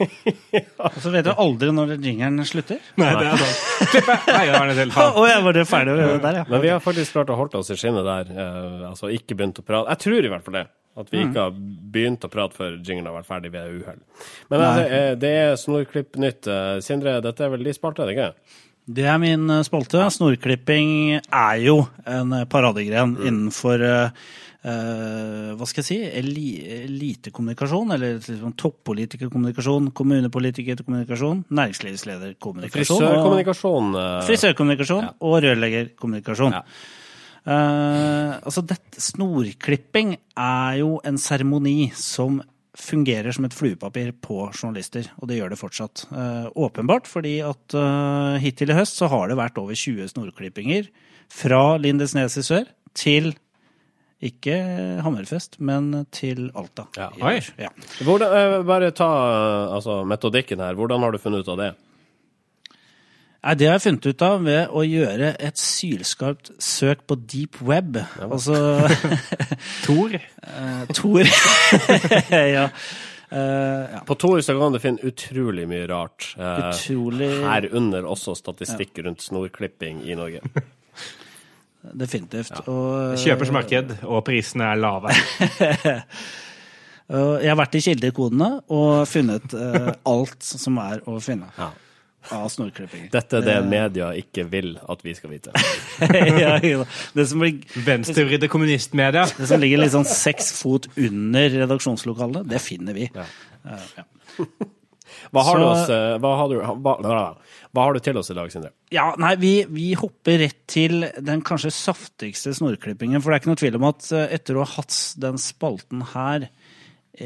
Og så vet du aldri når jingeren slutter. Nei, det er sant. Klippe! Nei, da var det til. Å, jeg var det ferdig der, ja. Men vi har faktisk klart å holde oss i skinnet der. eh, altså ikke begynt å prate. Jeg tror i hvert fall det. At vi ikke har begynt å prate før jinglen har vært ferdig ved uhell. Men altså, eh, det er Snorklipp nytt. Eh, Sindre, dette er vel de spalte, er det ikke? Det er min eh, spalte. Snorklipping er jo en paradegren mm. innenfor eh, hva skal jeg si, elitekommunikasjon, eller liksom toppolitikerkommunikasjon, kommunepolitikerkommunikasjon, næringslivslederkommunikasjon, Frisørkommunikasjon. Og, frisørkommunikasjon Ja. og rørleggerkommunikasjon. Ja. Eh, altså dette, snorklipping er jo en seremoni som fungerer som et fluepapir på journalister, og det gjør det fortsatt. Uh, åpenbart fordi at uh, hittil i høst så har det vært over 20 snorklippinger fra Lindesnes i sør til ikke Hammerfest, men til Alta. Ja. Oi. Ja. Hvordan, bare ta altså, metodikken her. Hvordan har du funnet ut av det? Nei, Det har jeg funnet ut av ved å gjøre et sylskarpt søk på deep web. Altså Tor. Uh, Tor Ja. Uh, ja. På Tor så kan du finne utrolig mye rart. Uh, Utrolig Herunder også statistikk rundt snorklipping i Norge. Definitivt. Og, Kjøpers marked, og prisene er lave. jeg har vært i kildekodene og funnet alt som er å finne Ja. Av snorklipping. Dette er det media ikke vil at vi skal vite. ja, ja. det, som blir, Venstrevridde kommunistmedia. det som ligger litt sånn seks fot under redaksjonslokalet, det finner vi. Eh, ja. Hva har, Så- du, oss, eh, hva, har du, hva, hva har du til oss i dag, Sindre? Ja, nei, vi, vi hopper rett til den kanskje saftigste snorklippingen. For det er ikke noe tvil om at eh, etter å ha hatt den spalten her eh,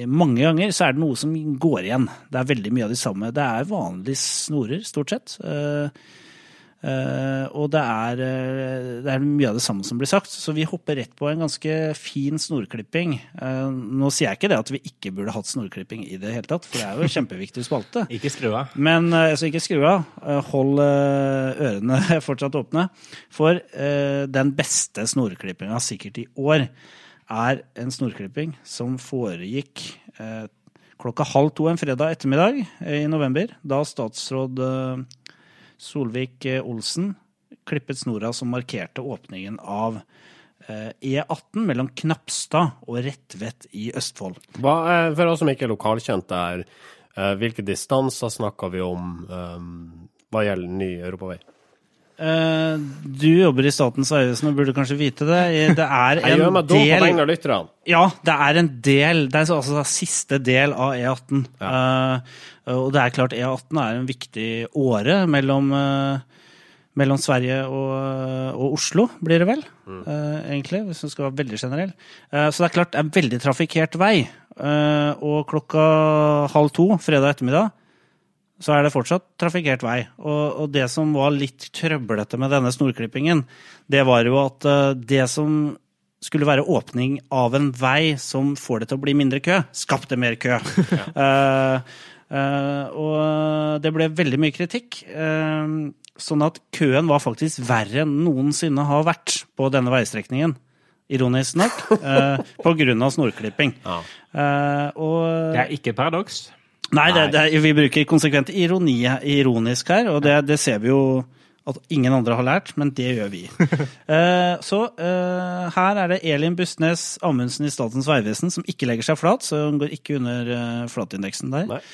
mange ganger, så er det noe som går igjen. Det er veldig mye av de samme. Det er vanlige snorer, stort sett. Eh, eh, og det er, eh, det er mye av det samme som blir sagt. Så vi hopper rett på en ganske fin snorklipping. Eh, nå sier jeg ikke det at vi ikke burde hatt snorklipping i det hele tatt, for det er jo kjempeviktig spalte. Ikke skru av. Men eh, altså, ikke skru av. Eh, Hold eh, ørene fortsatt åpne. For eh, den beste snorklippinga sikkert i år er en snorklipping som foregikk eh, klokka halv to en fredag ettermiddag eh, i november, da statsråd eh, Solvik-Olsen klippet snora som markerte åpningen av eh, E18 mellom Knapstad og Retvet i Østfold. Hva, eh, for oss som ikke er lokalkjent der, eh, hvilke distanser snakker vi om eh, hva gjelder ny europavei? Eh, du jobber i Statens vegvesen og burde kanskje vite det. Det er Jeg en meg dum på del vegne av lytterne. Ja, det er en del. Det er altså siste del av E18. Eh, og det er klart E18 er en viktig åre mellom, uh, mellom Sverige og, og Oslo, blir det vel? eh, egentlig, hvis du skal være veldig generell. Så det er klart det er en veldig trafikkert vei. Og klokka halv to fredag ettermiddag så er det fortsatt trafikkert vei. Og, og det som var litt trøblete med denne snorklippingen, det var jo at eh, det som skulle være åpning av en vei som får det til å bli mindre kø, skapte mer kø. uh, uh, og det ble veldig mye kritikk. Uh, sånn at køen var faktisk verre enn noensinne har vært på denne veistrekningen. Ironisk nok. Uh, på grunn av snorklipping. Ja. Eh, og Det er ikke et paradoks. Nei, det, det, vi bruker konsekvent ironi, ironisk her, og det, det ser vi jo at ingen andre har lært, men det gjør vi. Eh, så eh, her er det Elin Bustnes Amundsen i Statens vegvesen som ikke legger seg flat, så hun går ikke under eh, flatindeksen der.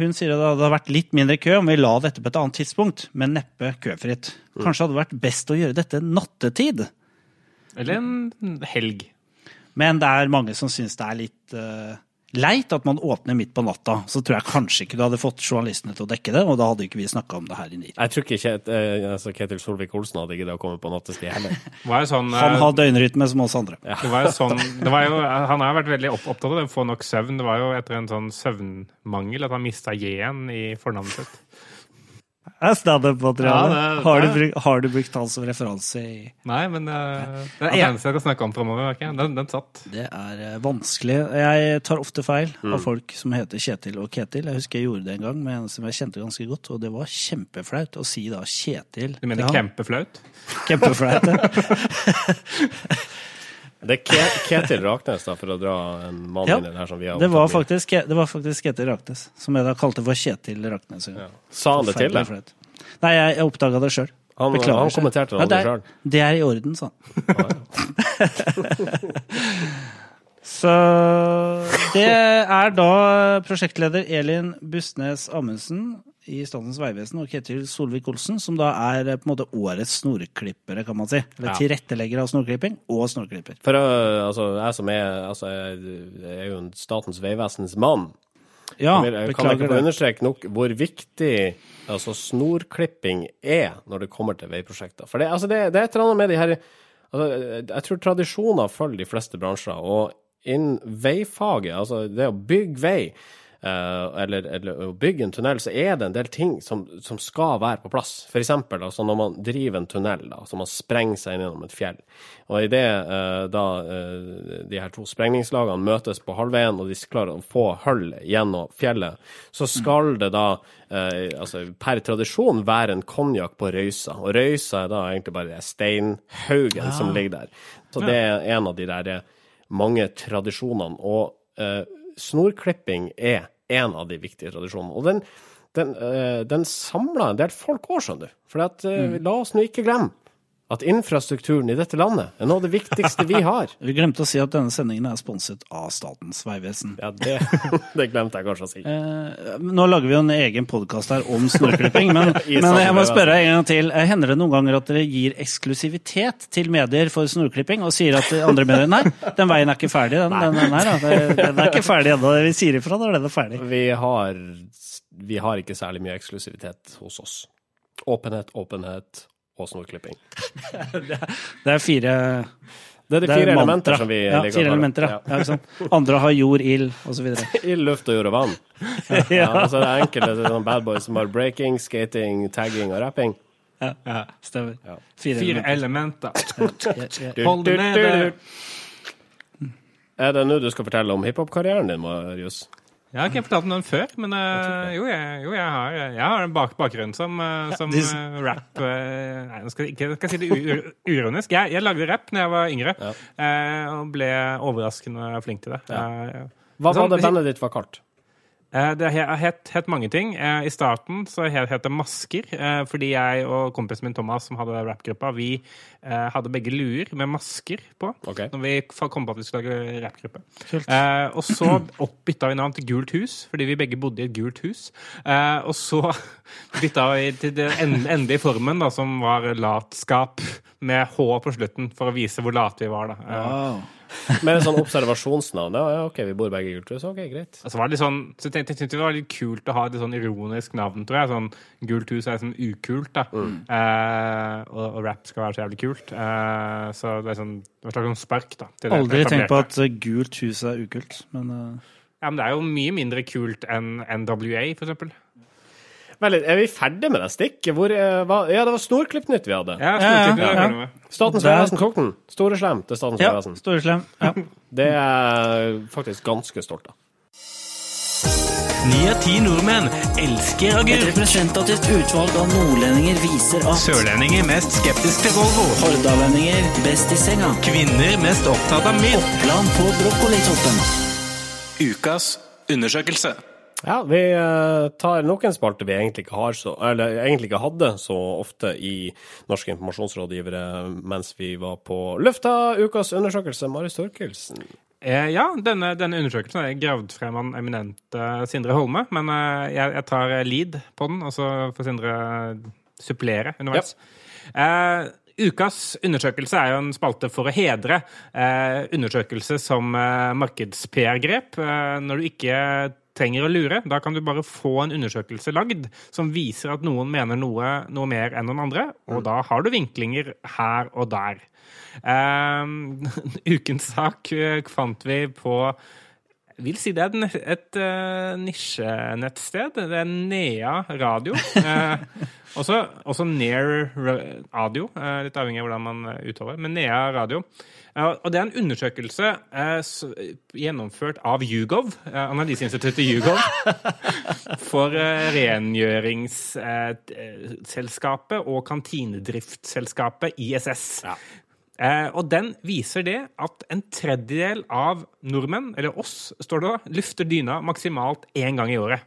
Hun sier at det hadde vært litt mindre kø om vi la dette på et annet tidspunkt, men neppe køfritt. Kanskje hadde det vært best å gjøre dette nattetid, Eller en helg. men det er mange som syns det er litt, leit at man åpner midt på natta. Så tror jeg kanskje ikke du hadde fått journalistene til å dekke det, og da hadde ikke vi snakka om det her i NIR. Jeg tror ikke Ket, eh, altså Ketil Solvik-Olsen hadde giddet å komme på nattestid heller. Var sånn, Han eh, har døgnrytme som oss andre. det var sånn det var jo, Han har vært veldig opp, opptatt av det, å få nok søvn. Det var jo etter en sånn søvnmangel at han mista J-en i fornavnet sitt. Er standup-materiale. Ja, har, du brukt- har du brukt han som referanse i Nei, men eh, det er det eneste jeg kan snakke om framover. Den, den satt. Det er eh, vanskelig. Jeg tar ofte feil Mm. av folk som heter Kjetil og Ketil. Jeg husker jeg gjorde det en gang med en som jeg kjente ganske godt, og det var kjempeflaut å si da Kjetil. Du mener kjempeflaut? Kjempeflaut. ja. Det er Ke Ketil Raknes, da, for å dra en mann Ja, inn i det her som vi har Det var faktisk, det var faktisk Ketil Raknes, som jeg da kalte for Kjetil Raknes. Ja. Sa han det til deg? Nei, jeg, jeg oppdaga det sjøl. Han, han kommenterte det det, aldri er- sjøl. det er i orden, sa han. Så det er da prosjektleder Elin Bustnes Amundsen i Statens vegvesen og Ketil Solvik-Olsen, som da er eh, på en måte årets snorklippere, kan man si. Eller Ja. tilrettelegger av snorklipping og snorklipper. For øh, altså, jeg som er altså, Jeg er jo en Statens vegvesens mann. Ja, Jeg vil- jeg kan beklager ikke understreke nok hvor viktig altså, snorklipping er når det kommer til veiprosjekter. For det, altså, det, det er et eller annet med de her altså, Jeg tror tradisjoner følger de fleste bransjer. Og innen veifaget, altså det å bygge vei, eh, eller, eller å bygge en tunnel, så er det en del ting som, som skal være på plass. For eksempel altså, når man driver en tunnel, da, så man sprenger seg inn gjennom et fjell. Og idet uh, da eh, de her to sprengningslagene møtes på halvveien, og de klarer å få hull gjennom fjellet, så skal det da eh, altså, per tradisjon være en konjakk på røysa. Og røysa er da egentlig bare steinhaugen som ligger der. Så det er en av de der eh, mange tradisjonene. Og eh, snorklipping er en av de viktige tradisjonene. Og den, den, eh, den samler en del folk òg, skjønner du. For at, mm. la oss nå ikke glemme at infrastrukturen i dette landet er noe av det viktigste vi har. Vi glemte å si at denne sendingen er sponset av Statens vegvesen. Ja, det, det glemte jeg kanskje å si. Eh, Nå lager vi jo en egen podkast her om snorklipping, men, men jeg må spørre en gang til. Eh, Hender det noen ganger at dere gir eksklusivitet til medier for snorklipping, og sier at andre medier nei, den veien er ikke ferdig, den, den, nei da, det- den er ikke ferdig ennå. Vi sier ifra når den er ferdig. Vi har, vi har ikke særlig mye eksklusivitet hos oss. Åpenhet, åpenhet og snorklipping. Det er fire Det er de fire er elementer som vi ja, ligger Fire elementer, ja. ja ikke sant? Andre har jord, ild, osv. Ild, luft og jord og vann. Ja, altså det er enkelte sånn bad boys som har breaking, skating, tagging og rapping. Ja, ja, stemmer. Fire, Fire elementer. elementer. Ja, ja. Hold det nede. Er det nå du skal fortelle om hiphop-karrieren din, Marius? Jeg har ikke fortalt om den før, men eh, jo, jeg, jo, jeg har, jeg har en bak bakgrunn som, eh, som de- eh, rap eh, Nei, nå skal jeg ikke skal jeg si det uronisk. uironisk. Jeg, jeg lagde rap da jeg var yngre, eh, og ble overraskende flink til det. Ja. Hva var det bandet ditt var kalt? Eh, Det har hett, het mange ting. Eh, I starten så het det Masker, eh, fordi jeg og kompisen min Thomas, som hadde rappgruppa, vi hadde begge luer med masker på okay. når vi kom på at vi skulle lage rappgruppe. Eh, og så oppbytta vi navn til Gult hus, fordi vi begge bodde i et gult hus. Eh, og så bytta vi til den endelige formen, da, som var latskap, med H på slutten, for å vise hvor late vi var. da. Wow. Med en sånn observasjonsnavn? Ja, ja, OK, vi bor begge i Gulthus. OK, greit. Altså var det litt sånn, så jeg tenkte, jeg tenkte det var litt kult å ha et sånn ironisk navn, tror jeg. Sånn Gult hus er sånn ukult, da. Eh, og, og rap skal være så jævlig kult. Eh, så det er sånn det var et slags sånn spark, da. til det Aldri tenkt på at eh, gult hus er ukult, men uh... Ja, men det er jo mye mindre kult enn NWA, for eksempel. Vel, er vi ferdige med det stikket? Hvor, eh, hva? Ja, det var Snorklipp-nytt vi hadde. Ja, Ja, ja, ja. er. Statens vegvesen tok den. Store slem til Statens Ja, vegvesen. Storeslem. Ja. Det er faktisk ganske stolt av. Ni av ti nordmenn elsker Et representativt utvalg av nordlendinger viser at Sørlendinger mest skeptisk til Volvo. hordalendinger best i senga. Kvinner mest opptatt av mild. Oppland på brokkolitoppen. Ukas undersøkelse. Ja, vi eh, tar nok en spalte vi egentlig ikke har så Eller egentlig ikke hadde så ofte i Norske informasjonsrådgivere mens vi var på lufta. Ukas undersøkelse, Marius Torkelsen. Eh, ja, denne, denne undersøkelsen er gravd frem av den eminente Sindre Holme. Men eh, jeg, jeg tar eh, lead på den, og så får Sindre supplere underveis. Eh, ukas undersøkelse er jo en spalte for å hedre eh, undersøkelse som eh, markeds-PR-grep. Eh, når du ikke trenger å lure, da kan du bare få en undersøkelse lagd som viser at noen mener noe, noe mer enn noen andre, og da har du vinklinger her og der. Eh, ukens sak eh, fant vi på vil si det er et, et uh, nisjenettsted. Det er Nea radio. Eh, også, også Near Radio, eh, litt avhengig av hvordan man uttaler Men Nea radio. og det er en undersøkelse s- gjennomført av Hugov, analyseinstituttet Hugov, for rengjøringsselskapet og kantinedriftsselskapet ISS. Eh, og den viser det at en tredjedel av nordmenn, eller oss, står det da, lufter dyna maksimalt én gang i året.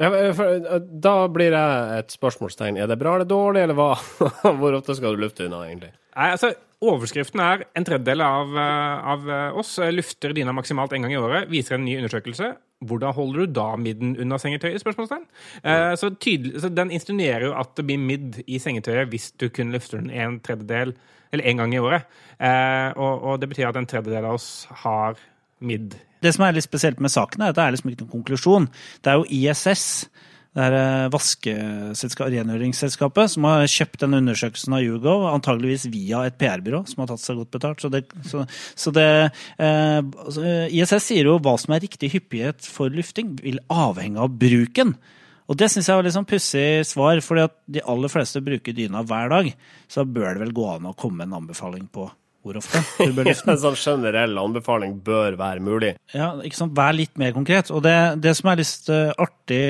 Ja, for- Da blir jeg et spørsmålstegn. Er det bra eller dårlig, eller hva? Hvor ofte skal du lufte dyna, egentlig? Nei, altså, Overskriften er en tredjedel av, eh, av eh, oss eh, lufter dyna maksimalt én gang i året, viser en ny undersøkelse. Hvordan holder du da midden unna sengetøyet? spørsmålstegn? Eh, så, tydelig, så Den insinuerer jo at det blir midd i sengetøyet hvis du kun lufter den en tredjedel, eller én gang i året. Eh, og, og det betyr at en tredjedel av oss har midd. Det som er litt spesielt med saken, er at det er liksom ikke noen konklusjon. Det er jo ISS, det er eh, rengjøringsselskapet, som har kjøpt denne undersøkelsen av Hugo, antageligvis via et PR-byrå som har tatt seg godt betalt. Så det, så, så det eh, altså, ISS sier jo hva som er riktig hyppighet for lufting, vil avhenge av bruken. Og det syns jeg var litt sånn pussig svar, fordi at de aller fleste bruker dyna hver dag. Så bør det vel gå an å komme en anbefaling på hvor ofte du bør lufte den. En sånn generell anbefaling bør være mulig. Ja, ikke sant? Vær litt mer konkret. Og det, det som er litt eh, artig,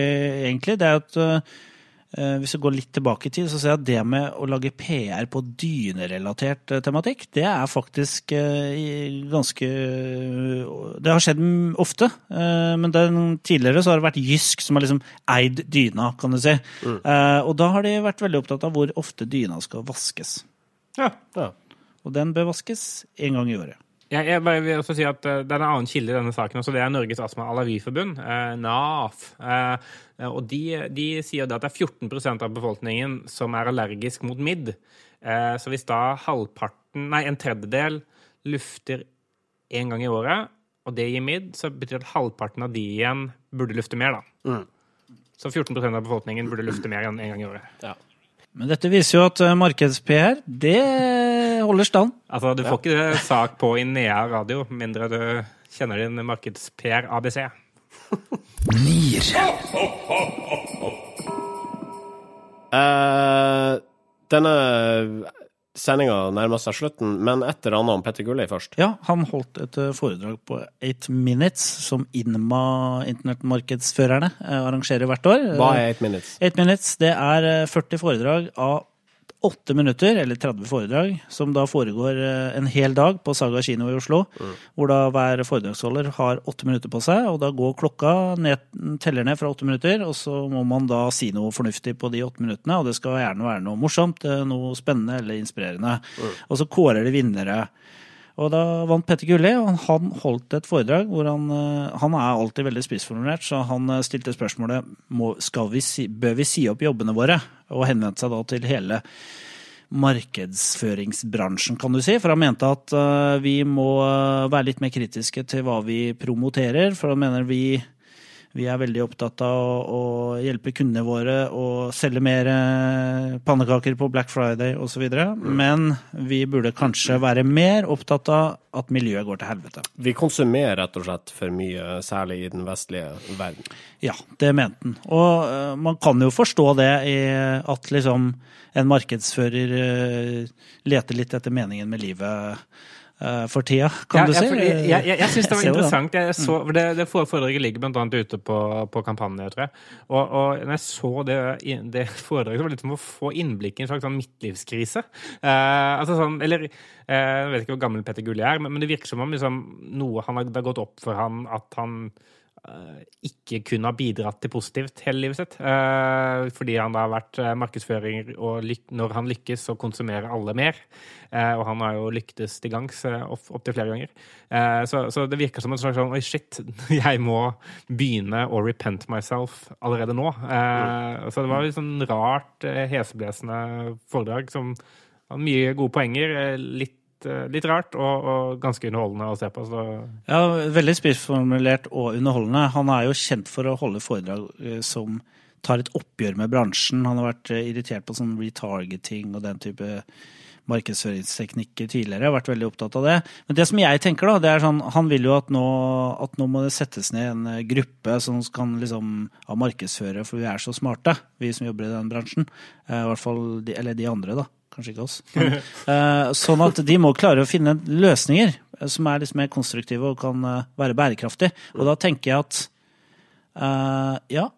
egentlig, det er at eh, hvis vi går litt tilbake i tid, så ser jeg at det med å lage PR på dynerelatert eh, tematikk, det er faktisk eh, ganske Det har skjedd ofte. eh, men den, tidligere så har det vært Jysk som har liksom eid dyna, kan du si. Mm. og da har de vært veldig opptatt av hvor ofte dyna skal vaskes. Ja. Ja. Og den bør vaskes én gang i året. Jeg, jeg bare vil også si at eh, Det er en annen kilde i denne saken også. Det er Norges Astma- og Allergiforbund, eh, NAF. Eh, og de, de sier at det er 14% av befolkningen som er allergisk mot midd. Eh, så hvis da halvparten, nei, en tredjedel lufter én gang i året, og det gir midd, så betyr det at halvparten av de igjen burde lufte mer, da. Så 14% av befolkningen burde lufte mer enn én gang i året. Men dette viser jo at eh, markeds-PR, det holder stand. Altså, Du får ikke sak på Inea radio, mindre du kjenner din markeds-PR ABC. Eh, denne sendinga nærmer seg slutten, men et eller annet om Petter Gulli først. Ja, han holdt et eh, foredrag på Eight Minutes, som Inma, internettmarkedsførerne, eh, arrangerer hvert år. Hva er eight minutes? Eight Minutes, det er eh, 40 foredrag av 8 minutter, eller 30 foredrag, som da foregår eh, en hel dag på Saga kino i Oslo. Hvor da hver foredragsholder har åtte minutter på seg, og da går klokka ned, teller ned fra åtte minutter, og så må man da si noe fornuftig på de åtte minuttene, og det skal gjerne være noe morsomt, eh, noe spennende eller inspirerende. Og så kårer de vinnere. Og da vant Petter Gulli, og han holdt et foredrag hvor han eh, Han er alltid veldig spissformulert, så han eh, stilte spørsmålet må, vi si, bør vi si opp jobbene våre, og henvendte seg da til hele markedsføringsbransjen, kan du si. For han mente at eh, vi må være litt mer kritiske til hva vi promoterer. For han mener vi vi er veldig opptatt av å, å hjelpe kundene våre og selge mer eh, pannekaker på Black Friday osv. Men vi burde kanskje være mer opptatt av at miljøet går til helvete. Vi konsumerer rett og slett for mye, særlig i den vestlige verden. Ja, det mente han. Og eh, man kan jo forstå det i at liksom en markedsfører eh, leter litt etter meningen med livet for tida, kan Ja, du si. jeg, jeg, jeg, syns det var interessant. Så, for det, det foredraget ligger blant annet ute på, på kampanje, tror jeg. Og, og når jeg så det, det foredraget, så var det litt som å få innblikk i en slags sånn midtlivskrise. Uh, altså sånn, eller eh, Jeg vet ikke hvor gammel Petter Gulli er, men, det virker som om liksom, noe han har, det har gått opp for han at han eh, ikke kunne ha bidratt til positivt hele livet sitt. Eh, fordi han da har vært eh, markedsfører, og når han lykkes, så konsumerer alle mer. Eh, og han har jo lyktes til gangs opptil flere ganger. Eh, så, det virker som en slags sånn Oi, shit, jeg må begynne å repent myself allerede nå. Eh, Så det var litt sånn rart, eh, heseblesende foredrag som hadde mye gode poenger. eh, Eh, litt rart og, og ganske underholdende å se på. Så Ja, Veldig spissformulert og underholdende. Han er jo kjent for å holde foredrag eh, som tar et oppgjør med bransjen. Han har vært eh, irritert på sånn retargeting og den type markedsføringsteknikker tidligere. Har vært veldig opptatt av det. Men det som jeg tenker, da, det er sånn Han vil jo at nå, at nå må det settes ned en gruppe som kan liksom ha markedsføre, for vi er så smarte, vi som jobber i den bransjen. I hvert fall de, eller de andre, da. Kanskje ikke oss. Men, eh, sånn at de må klare å finne løsninger eh, som er litt mer konstruktive og kan eh, være bærekraftige. Og da tenker jeg at uh, ja,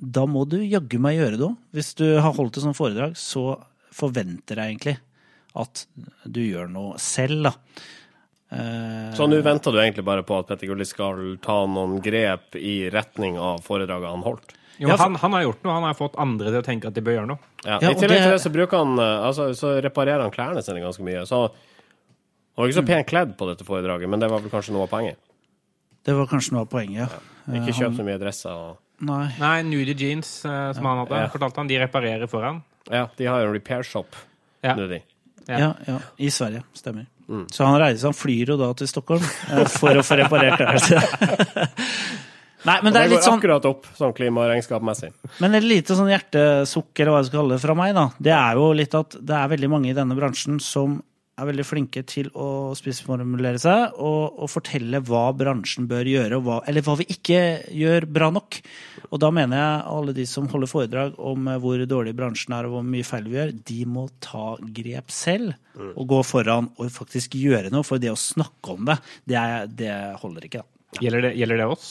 da må du jaggu meg gjøre det òg. Hvis du har holdt et sånt foredrag, så forventer jeg egentlig at du gjør noe selv, da. Eh, Så nå venter du egentlig bare på at Petter Gulli skal ta noen grep i retning av foredraget han holdt? jo, Ja, for- han, han har gjort noe. Han har fått andre til å tenke at de bør gjøre noe. Ja, Ja, I tillegg det- til det så bruker han eh, altså, så reparerer han klærne sine ganske mye. Så han var ikke så pent kledd på dette foredraget, men det var vel kanskje noe av poenget. det var kanskje noe av poenget. ja. Ikke kjøp så mye dresser. Og... Nei. Nei, nudie jeans, eh, som han hadde, Ja. fortalte han, de reparerer foran. Ja, de har jo en repair shop Ja. nå. Ja. Ja, ja, I Sverige. Stemmer. Så han reiser, han flyr jo da til Stockholm eh, for å få reparert det. Nei, men det det går sånn akkurat opp, sånn klimaregnskapmessig. Men et lite sånn hjertesukk, eller hva jeg skal kalle det, fra meg, da, det er jo litt at det er veldig mange i denne bransjen som er veldig flinke til å spissformulere seg og, og fortelle hva bransjen bør gjøre, og hva, eller hva vi ikke gjør bra nok. Og da mener jeg alle de som holder foredrag om eh, hvor dårlig bransjen er og hvor mye feil vi gjør, de må ta grep selv og gå foran og faktisk gjøre noe. For det å snakke om det, det, er, det holder ikke. da. Gjelder, det, gjelder det oss?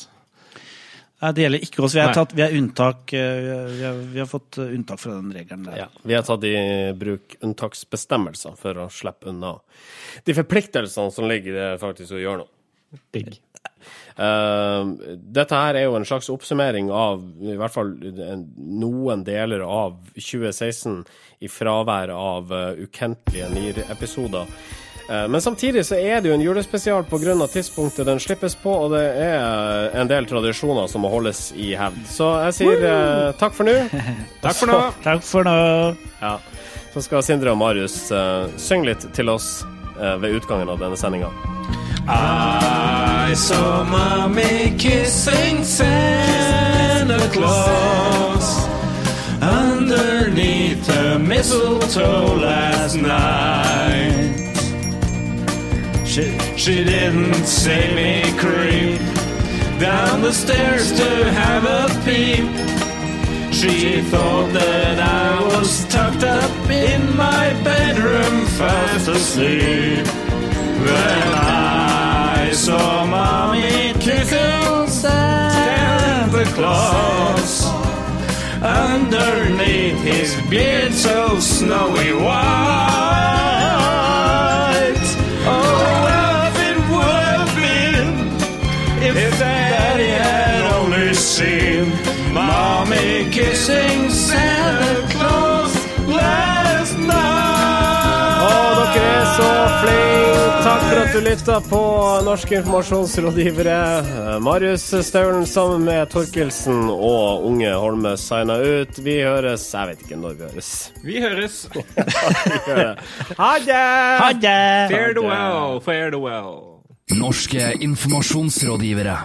Nei, Det gjelder ikke oss. Vi, tatt, vi, unntak, eh, vi, har, vi har fått eh, unntak fra den regelen der. Ja, vi har tatt i bruk unntaksbestemmelser for å slippe unna de forpliktelsene som ligger i det faktisk å gjøre noe. Digg. Uh, dette her er jo en slags oppsummering av i hvert fall noen deler av 2016 i fravær av uh, ukentlige NIR-episoder. Eh, men samtidig så er det jo en julespesial pga. tidspunktet den slippes på, og det er eh, en del tradisjoner som må holdes i hevd. Så jeg sier eh, takk for nå. Takk for nå. Takk for nå. Ja. Så skal Sindre og Marius uh, synge litt til oss uh, ved utgangen av denne sendinga. I saw mommy kissing Santa Claus underneath the mistletoe last night. She, she didn't see me creep down the stairs to have a peep. She thought that I was tucked up in my bedroom fast asleep. Then I saw mommy kissing Santa Claus underneath his beard so snowy white. Kissing Santa Claus last night. Å, dere er så flinke! Takk for at du lytta på Norske informasjonsrådgivere. Marius Staulen sammen med Torkelsen og Unge Holme signa ut. Vi høres Jeg vet ikke når vi høres. Vi høres. Ha det! Ha det! Fare the well, fare the well. Norske informasjonsrådgivere.